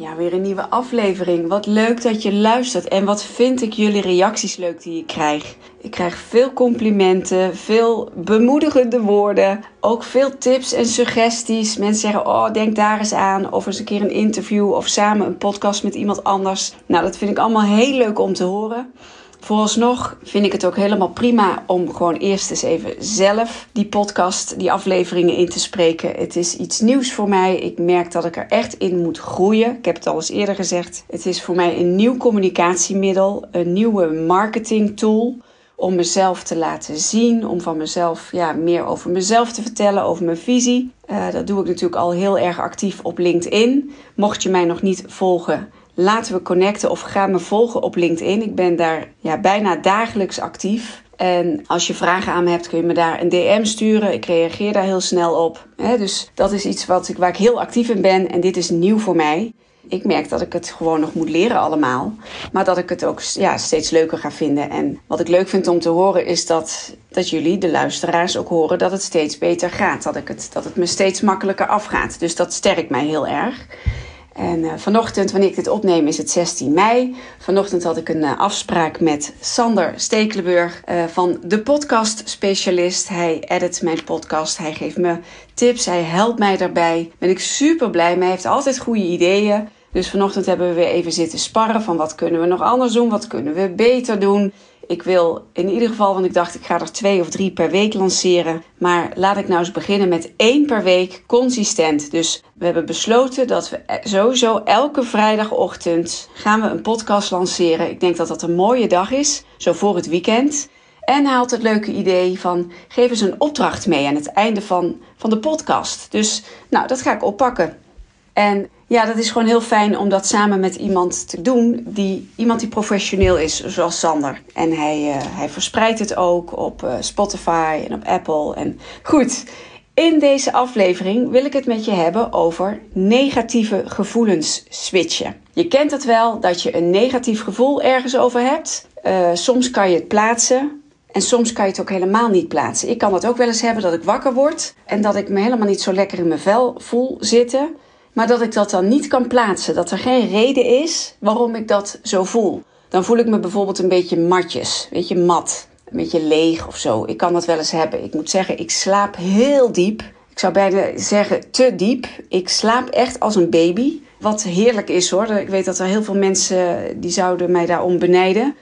Ja, weer een nieuwe aflevering. Wat leuk dat je luistert. En wat vind ik jullie reacties leuk die ik krijg. Ik krijg veel complimenten, veel bemoedigende woorden. Ook veel tips en suggesties. Mensen zeggen: Oh, denk daar eens aan. Of eens een keer een interview. Of samen een podcast met iemand anders. Nou, dat vind ik allemaal heel leuk om te horen. Vooralsnog vind ik het ook helemaal prima om gewoon eerst eens even zelf die podcast, die afleveringen in te spreken. Het is iets nieuws voor mij. Ik merk dat ik er echt in moet groeien. Ik heb het al eens eerder gezegd. Het is voor mij een nieuw communicatiemiddel, een nieuwe marketing tool om mezelf te laten zien, om van mezelf ja, meer over mezelf te vertellen, over mijn visie. Uh, dat doe ik natuurlijk al heel erg actief op LinkedIn. Mocht je mij nog niet volgen, laten we connecten of ga me volgen op LinkedIn. Ik ben daar ja, bijna dagelijks actief. En als je vragen aan me hebt, kun je me daar een DM sturen. Ik reageer daar heel snel op. dus dat is iets wat ik, waar ik heel actief in ben. En dit is nieuw voor mij. Ik merk dat ik het gewoon nog moet leren allemaal. Maar dat ik het ook ja, steeds leuker ga vinden. En wat ik leuk vind om te horen is dat, dat jullie, de luisteraars, ook horen dat het steeds beter gaat. Dat, ik het, dat het me steeds makkelijker afgaat. Dus dat sterkt mij heel erg. En uh, vanochtend, wanneer ik dit opneem, is het 16 mei. Vanochtend had ik een uh, afspraak met Sander Stekelenburg uh, van de podcast specialist. Hij edit mijn podcast, hij geeft me tips, hij helpt mij daarbij. Ben ik super blij mee, hij heeft altijd goede ideeën. Dus vanochtend hebben we weer even zitten sparren van wat kunnen we nog anders doen, wat kunnen we beter doen. Ik wil in ieder geval, want ik dacht ik ga er twee of drie per week lanceren. Maar laat ik nou eens beginnen met één per week consistent. Dus we hebben besloten dat we sowieso elke vrijdagochtend gaan we een podcast lanceren. Ik denk dat dat een mooie dag is, zo voor het weekend. En hij had het leuke idee van geef eens een opdracht mee aan het einde van, van de podcast. Dus nou, dat ga ik oppakken. En ja, dat is gewoon heel fijn om dat samen met iemand te doen. Die, iemand die professioneel is, zoals Sander. En hij, uh, hij verspreidt het ook op uh, Spotify en op Apple. En goed, in deze aflevering wil ik het met je hebben over negatieve gevoelens switchen. Je kent het wel dat je een negatief gevoel ergens over hebt. Uh, soms kan je het plaatsen. En soms kan je het ook helemaal niet plaatsen. Ik kan dat ook wel eens hebben dat ik wakker word en dat ik me helemaal niet zo lekker in mijn vel voel zitten maar dat ik dat dan niet kan plaatsen. Dat er geen reden is waarom ik dat zo voel. Dan voel ik me bijvoorbeeld een beetje matjes, weet je, mat, een beetje leeg of zo. Ik kan dat wel eens hebben. Ik moet zeggen, ik slaap heel diep. Ik zou bijna zeggen te diep. Ik slaap echt als een baby. Wat heerlijk is hoor. Ik weet dat er heel veel mensen die zouden mij daarom benijden.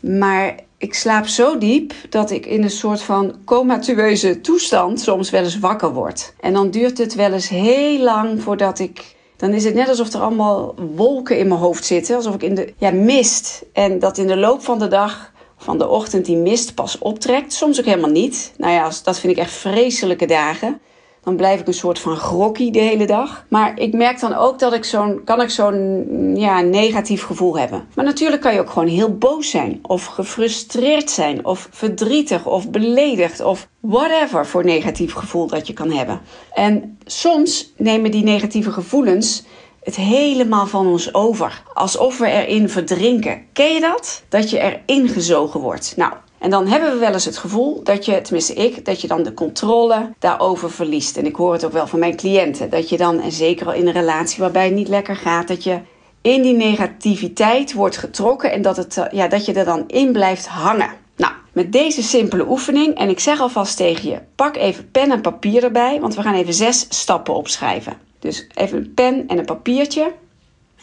Maar ik slaap zo diep dat ik in een soort van comatueuze toestand soms wel eens wakker word. En dan duurt het wel eens heel lang voordat ik. Dan is het net alsof er allemaal wolken in mijn hoofd zitten. Alsof ik in de ja, mist. En dat in de loop van de dag, van de ochtend, die mist pas optrekt. Soms ook helemaal niet. Nou ja, dat vind ik echt vreselijke dagen. Dan blijf ik een soort van grokkie de hele dag. Maar ik merk dan ook dat ik zo'n, kan ik zo'n ja, negatief gevoel hebben. Maar natuurlijk kan je ook gewoon heel boos zijn. Of gefrustreerd zijn. Of verdrietig. Of beledigd. Of whatever voor negatief gevoel dat je kan hebben. En soms nemen die negatieve gevoelens het helemaal van ons over. Alsof we erin verdrinken. Ken je dat? Dat je erin gezogen wordt. Nou, en dan hebben we wel eens het gevoel dat je, tenminste ik, dat je dan de controle daarover verliest. En ik hoor het ook wel van mijn cliënten. Dat je dan, en zeker al in een relatie waarbij het niet lekker gaat, dat je in die negativiteit wordt getrokken en dat, het, eh, ja, dat je er dan in blijft hangen. Nou, met deze simpele oefening, en ik zeg alvast tegen je, pak even pen en papier erbij, want we gaan even zes stappen opschrijven. Dus even een pen en een papiertje.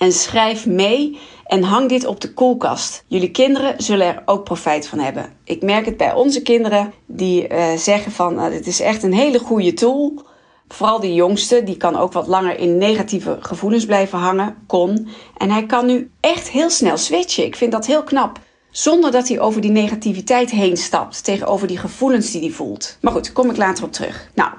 En schrijf mee en hang dit op de koelkast. Jullie kinderen zullen er ook profijt van hebben. Ik merk het bij onze kinderen die uh, zeggen van uh, dit is echt een hele goede tool. Vooral die jongste, die kan ook wat langer in negatieve gevoelens blijven hangen, kon. En hij kan nu echt heel snel switchen. Ik vind dat heel knap. Zonder dat hij over die negativiteit heen stapt, tegenover die gevoelens die hij voelt. Maar goed, kom ik later op terug. Nou,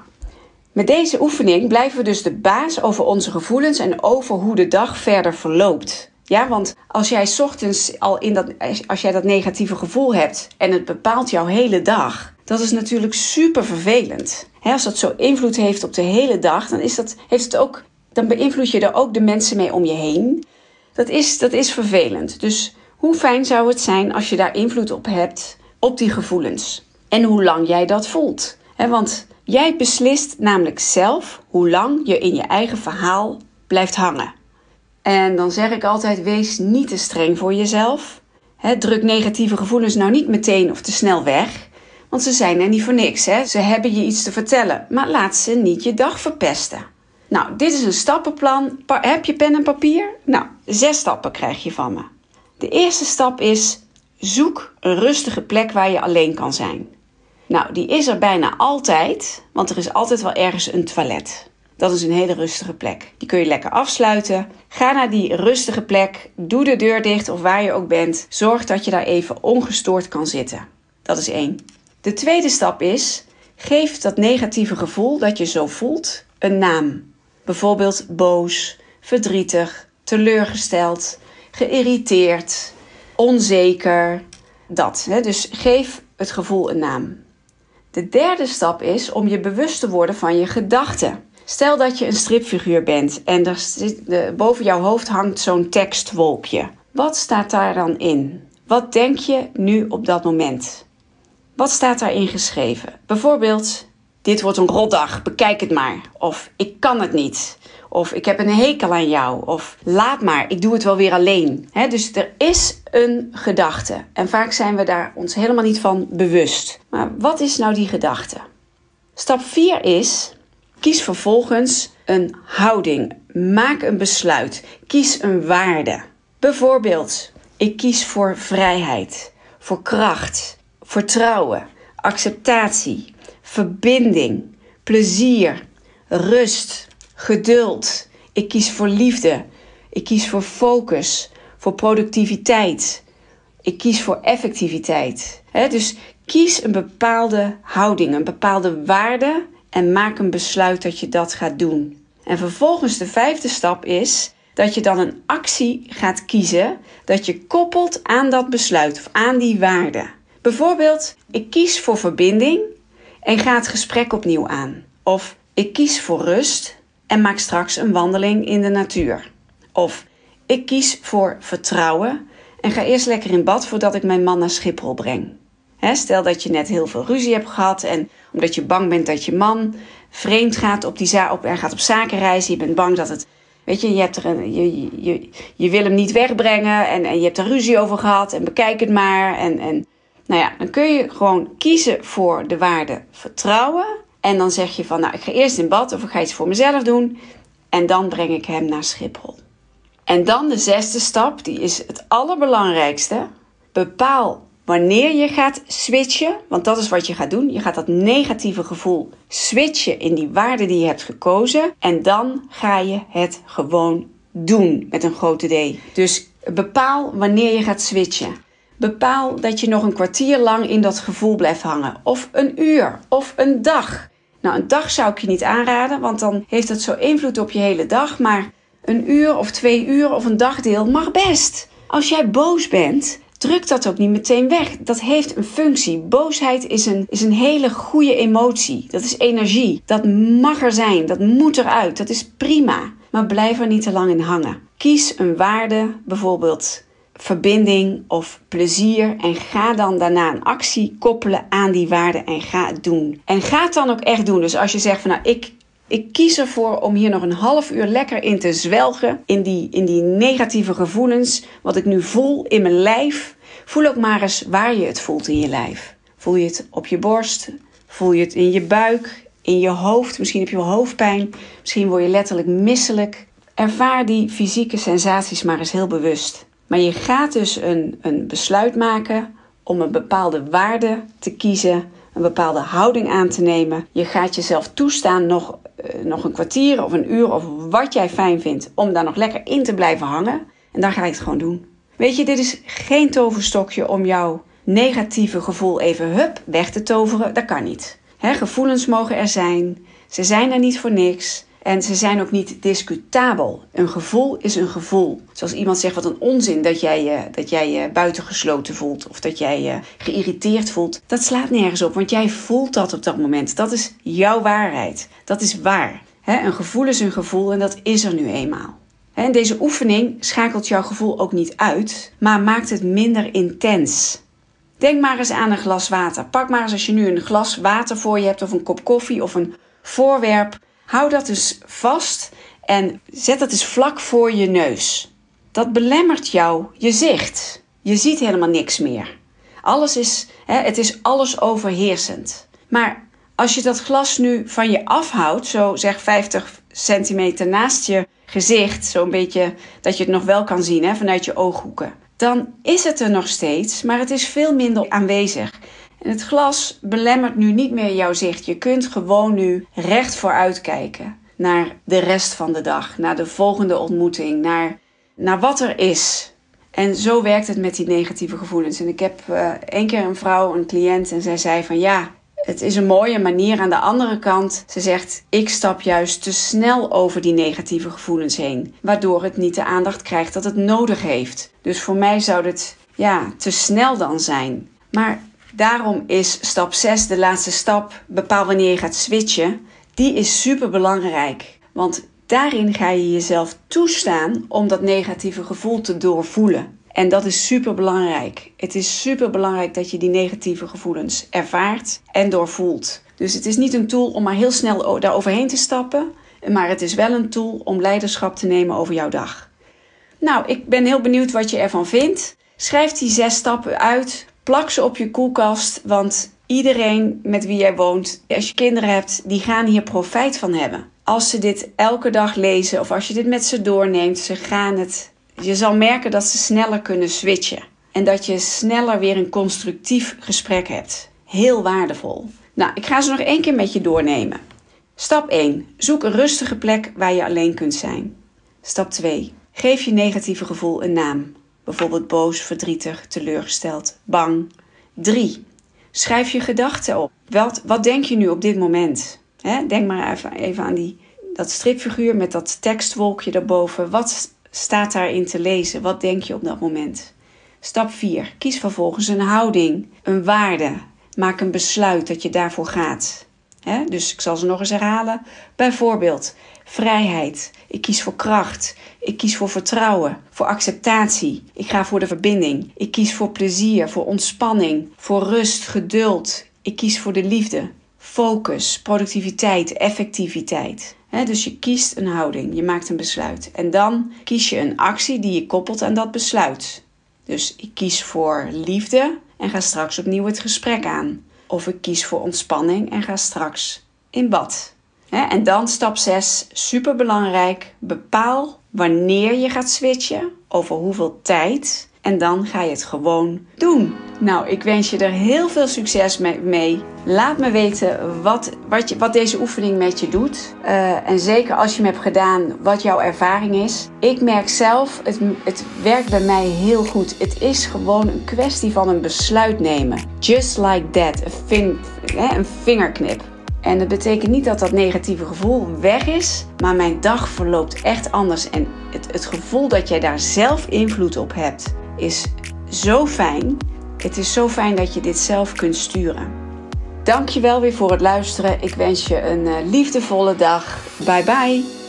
met deze oefening blijven we dus de baas over onze gevoelens en over hoe de dag verder verloopt. Ja, want als jij ochtends al in dat, als jij dat negatieve gevoel hebt en het bepaalt jouw hele dag, dat is natuurlijk super vervelend. als dat zo invloed heeft op de hele dag, dan, is dat, heeft het ook, dan beïnvloed je er ook de mensen mee om je heen. Dat is, dat is vervelend. Dus hoe fijn zou het zijn als je daar invloed op hebt, op die gevoelens? En hoe lang jij dat voelt. Want jij beslist namelijk zelf hoe lang je in je eigen verhaal blijft hangen. En dan zeg ik altijd: wees niet te streng voor jezelf. druk negatieve gevoelens nou niet meteen of te snel weg. Want ze zijn er niet voor niks. Ze hebben je iets te vertellen. Maar laat ze niet je dag verpesten. Nou, dit is een stappenplan. heb je pen en papier? Nou, zes stappen krijg je van me. De eerste stap is: zoek een rustige plek waar je alleen kan zijn. Nou, die is er bijna altijd, want er is altijd wel ergens een toilet. Dat is een hele rustige plek. Die kun je lekker afsluiten. Ga naar die rustige plek. Doe de deur dicht of waar je ook bent. Zorg dat je daar even ongestoord kan zitten. Dat is één. De tweede stap is: geef dat negatieve gevoel dat je zo voelt een naam. Bijvoorbeeld boos, verdrietig, teleurgesteld, geïrriteerd, onzeker. Dat. Hè? Dus geef het gevoel een naam. De derde stap is om je bewust te worden van je gedachten. Stel dat je een stripfiguur bent en er zit, boven jouw hoofd hangt zo'n tekstwolkje. Wat staat daar dan in? Wat denk je nu op dat moment? Wat staat daarin geschreven? Bijvoorbeeld, dit wordt een rotdag, bekijk het maar. Of ik kan het niet. Of ik heb een hekel aan jou. Of laat maar, ik doe het wel weer alleen. dus er is een gedachte. En vaak zijn we daar ons helemaal niet van bewust. Maar wat is nou die gedachte? Stap 4 is Kies vervolgens een houding. Maak een besluit. Kies een waarde. Bijvoorbeeld, ik kies voor vrijheid, voor kracht, vertrouwen, acceptatie, verbinding, plezier, rust, geduld. Ik kies voor liefde. Ik kies voor focus, voor productiviteit. Ik kies voor effectiviteit. dus kies een bepaalde houding, een bepaalde waarde en maak een besluit dat je dat gaat doen. En vervolgens de vijfde stap is dat je dan een actie gaat kiezen dat je koppelt aan dat besluit of aan die waarde. Bijvoorbeeld, ik kies voor verbinding en ga het gesprek opnieuw aan. Of ik kies voor rust en maak straks een wandeling in de natuur. Of ik kies voor vertrouwen en ga eerst lekker in bad voordat ik mijn man naar Schiphol breng stel dat je net heel veel ruzie hebt gehad en omdat je bang bent dat je man vreemd gaat op die op, en gaat op zakenreis, je bent bang dat het, weet je, je, hebt er een, je, je, je wil hem niet wegbrengen en, en je hebt er ruzie over gehad en bekijk het maar. En, en nou ja, dan kun je gewoon kiezen voor de waarde vertrouwen en dan zeg je van, nou, ik ga eerst in bad of ik ga iets voor mezelf doen en dan breng ik hem naar Schiphol. En dan de zesde stap, die is het allerbelangrijkste. Bepaal Wanneer je gaat switchen, want dat is wat je gaat doen, je gaat dat negatieve gevoel switchen in die waarde die je hebt gekozen en dan ga je het gewoon doen met een grote D. Dus bepaal wanneer je gaat switchen. Bepaal dat je nog een kwartier lang in dat gevoel blijft hangen, of een uur, of een dag. Nou, een dag zou ik je niet aanraden, want dan heeft het zo invloed op je hele dag, maar een uur of twee uur of een dagdeel mag best. Als jij boos bent, druk dat ook niet meteen weg. Dat heeft een functie. Boosheid is een, is een hele goede emotie. Dat is energie. Dat mag er zijn. Dat moet eruit. Dat is prima. Maar blijf er niet te lang in hangen. Kies een waarde, bijvoorbeeld verbinding of plezier. En ga dan daarna een actie koppelen aan die waarde en ga het doen. En ga het dan ook echt doen. Dus als je zegt van nou, ik, ik kies ervoor om hier nog een half uur lekker in te zwelgen. In die, in die negatieve gevoelens. Wat ik nu voel in mijn lijf. Voel ook maar eens waar je het voelt in je lijf. Voel je het op je borst? Voel je het in je buik? In je hoofd? Misschien heb je wel hoofdpijn. Misschien word je letterlijk misselijk. Ervaar die fysieke sensaties maar eens heel bewust. Maar je gaat dus een, een besluit maken om een bepaalde waarde te kiezen, een bepaalde houding aan te nemen. Je gaat jezelf toestaan nog, uh, nog een kwartier of een uur of wat jij fijn vindt om daar nog lekker in te blijven hangen. En dan ga je het gewoon doen. Weet je, dit is geen toverstokje om jouw negatieve gevoel even hup weg te toveren. Dat kan niet. Gevoelens mogen er zijn. Ze zijn er niet voor niks. En ze zijn ook niet discutabel. Een gevoel is een gevoel. Zoals iemand zegt wat een onzin dat jij je, dat jij je buitengesloten voelt of dat jij je geïrriteerd voelt. Dat slaat nergens op, want jij voelt dat op dat moment. Dat is jouw waarheid. Dat is waar. een gevoel is een gevoel en dat is er nu eenmaal. En deze oefening schakelt jouw gevoel ook niet uit, maar maakt het minder intens. Denk maar eens aan een glas water. Pak maar eens als je nu een glas water voor je hebt of een kop koffie of een voorwerp. Hou dat dus vast en zet dat eens vlak voor je neus. Dat belemmert jou je zicht. Je ziet helemaal niks meer. Alles is, hè, het is alles overheersend. Maar als je dat glas nu van je afhoudt, zo zeg 50 centimeter naast je gezicht, zo'n beetje dat je het nog wel kan zien hè, vanuit je ooghoeken, dan is het er nog steeds, maar het is veel minder aanwezig. Het glas belemmert nu niet meer jouw zicht. Je kunt gewoon nu recht vooruit kijken naar de rest van de dag, naar de volgende ontmoeting, naar, naar wat er is. En zo werkt het met die negatieve gevoelens. En ik heb uh, één keer een vrouw, een cliënt, en zij zei van ja, het is een mooie manier. Aan de andere kant, ze zegt: Ik stap juist te snel over die negatieve gevoelens heen, waardoor het niet de aandacht krijgt dat het nodig heeft. Dus voor mij zou het ja, te snel dan zijn. Maar daarom is stap 6, de laatste stap, bepaal wanneer je gaat switchen. Die is super belangrijk. Want daarin ga je jezelf toestaan om dat negatieve gevoel te doorvoelen. En dat is super belangrijk. Het is super belangrijk dat je die negatieve gevoelens ervaart en doorvoelt. Dus het is niet een tool om maar heel snel daar overheen te stappen, maar het is wel een tool om leiderschap te nemen over jouw dag. Nou, ik ben heel benieuwd wat je ervan vindt. Schrijf die zes stappen uit, plak ze op je koelkast, want iedereen met wie jij woont, als je kinderen hebt, die gaan hier profijt van hebben. Als ze dit elke dag lezen of als je dit met ze doorneemt, ze gaan het je zal merken dat ze sneller kunnen switchen. En dat je sneller weer een constructief gesprek hebt. Heel waardevol. Nou, ik ga ze nog één keer met je doornemen. Stap 1. Zoek een rustige plek waar je alleen kunt zijn. Stap 2. Geef je negatieve gevoel een naam. Bijvoorbeeld boos, verdrietig, teleurgesteld, bang. 3. Schrijf je gedachten op. Wat, wat denk je nu op dit moment? denk maar even, even aan die, dat stripfiguur met dat tekstwolkje daarboven. Wat staat daarin te lezen? Wat denk je op dat moment? Stap 4. Kies vervolgens een houding, een waarde. Maak een besluit dat je daarvoor gaat. Dus ik zal ze nog eens herhalen. Bijvoorbeeld vrijheid. Ik kies voor kracht. Ik kies voor vertrouwen, voor acceptatie. Ik ga voor de verbinding. Ik kies voor plezier, voor ontspanning, voor rust, geduld. Ik kies voor de liefde, focus, productiviteit, effectiviteit dus je kiest een houding, je maakt een besluit. En dan kies je een actie die je koppelt aan dat besluit. Dus ik kies voor liefde en ga straks opnieuw het gesprek aan. Of ik kies voor ontspanning en ga straks in bad. en dan stap 6, super belangrijk. Bepaal wanneer je gaat switchen, over hoeveel tijd en dan ga je het gewoon doen. Nou, ik wens je er heel veel succes mee. Laat me weten wat, wat, je, wat deze oefening met je doet. Uh, en zeker als je hem hebt gedaan, wat jouw ervaring is. Ik merk zelf, het, het werkt bij mij heel goed. Het is gewoon een kwestie van een besluit nemen. Just like that. Een, een vingerknip. En dat betekent niet dat dat negatieve gevoel weg is, maar mijn dag verloopt echt anders. En het, het gevoel dat jij daar zelf invloed op hebt, is zo fijn. Het is zo fijn dat je dit zelf kunt sturen. Dankjewel weer voor het luisteren. Ik wens je een eh, liefdevolle dag. Bye bye.